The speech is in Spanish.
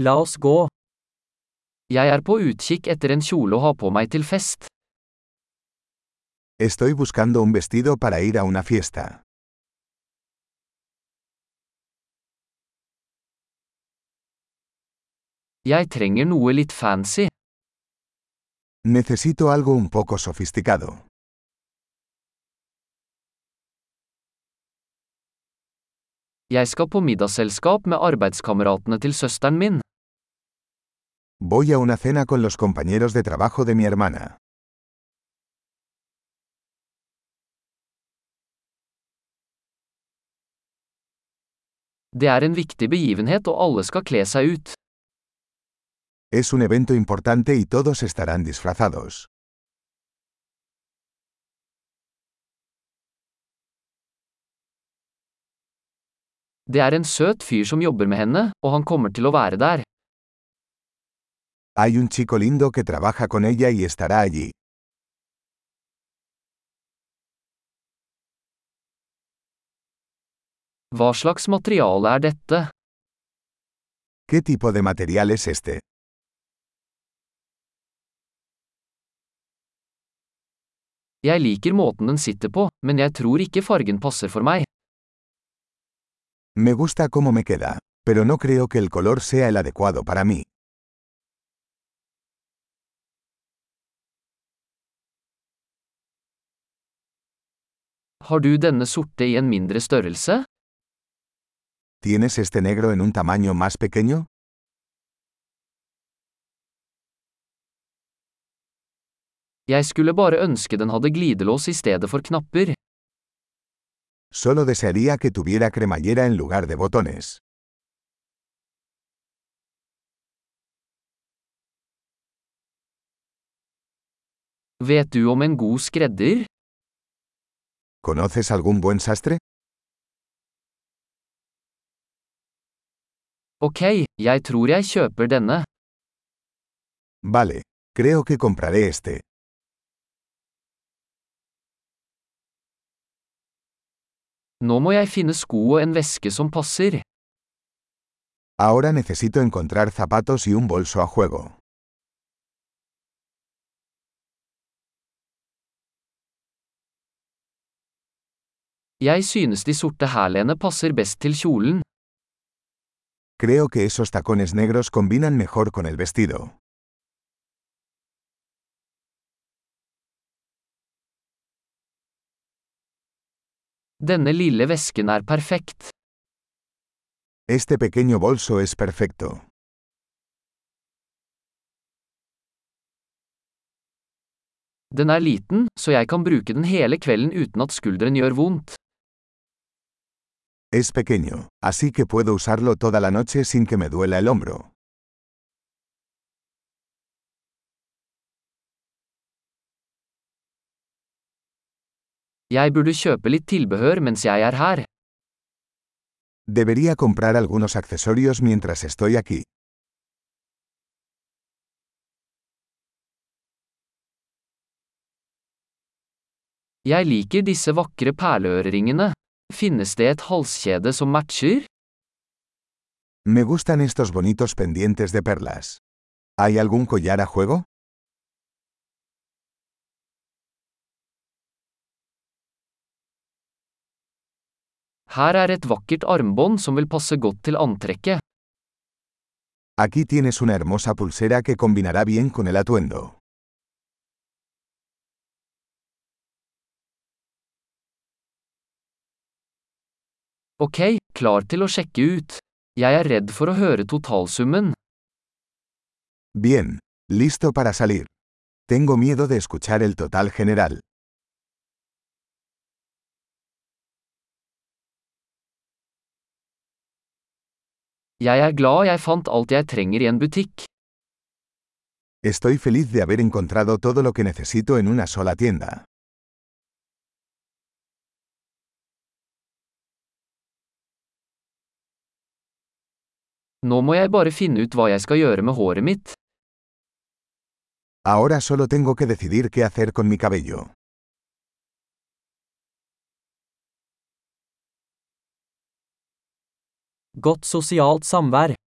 La oss gå. Jeg er på utkikk etter en kjole å ha på meg til fest. Estoy buscando un vestido para ir a una fiesta. Jeg trenger noe litt fancy. Necesito algo un poco sofisticado. Jeg skal på middagsselskap med arbeidskameratene til søsteren min. Voy a una cena con los compañeros de trabajo de mi hermana. Det er en viktig begivenhet og alle skal kle seg ut. Es un evento importante y todos estarán disfrazados. Det er en søt fyr som jobber med henne, og han kommer til å være der. Hay un chico lindo que trabaja con ella y estará allí. Hva slags materiale er dette? ¿Qué tipo de material es este? Jeg liker måten den sitter på, men jeg tror ikke fargen passer for meg. Me gusta cómo me queda, pero no creo que el color sea el adecuado para mí. Har du denne sorte i en mindre størrelse? ¿Tienes este negro en un tamaño más pequeño? Jeg skulle bare ønske den hadde glidelås i stedet for knapper. Solo desearía que tuviera cremallera en lugar de botones. Vet du om en god skredder? ¿Conoces algún buen sastre? Ok, jeg tror jeg kjøper denne. Vale, creo que compraré este. Nå må jeg finne sko og en veske som passer. Ahora necesito encontrar zapatos y un bolso a juego. Jeg synes de sorte hælene passer best til kjolen. Creo que esos tacones negros combinan mejor con el vestido. Denne lille vesken er perfekt. Este pequeño bolso es perfecto. Den er liten, så jeg kan bruke den hele kvelden uten at skulderen gjør vondt. Es pequeño, así que puedo usarlo toda la noche sin que me duela el hombro. Jeg burde kjøpe litt tilbehør mens jeg er her. Debería comprar algunos accesorios mientras estoy aquí. Jeg liker disse vakre perleøreringene. Finnes det et halskjede som matcher? Me gustan estos bonitos pendientes de perlas. ¿Hay algún collar a juego? Her er et vakkert armbånd som vil passe godt til antrekket. Aquí tienes una hermosa pulsera que combinará bien con el atuendo. Ok, klar til å sjekke ut. Jeg er redd for å høre totalsummen. Bien, listo para salir. Tengo miedo de escuchar el total general. Jeg er glad jeg fant alt jeg trenger i en butikk. Estoy feliz de haber encontrado todo lo que necesito en una sola tienda. Nå må jeg bare finne ut hva jeg skal gjøre med håret mitt. Ahora solo tengo que decidir qué hacer con mi cabello. Godt sosialt samvær.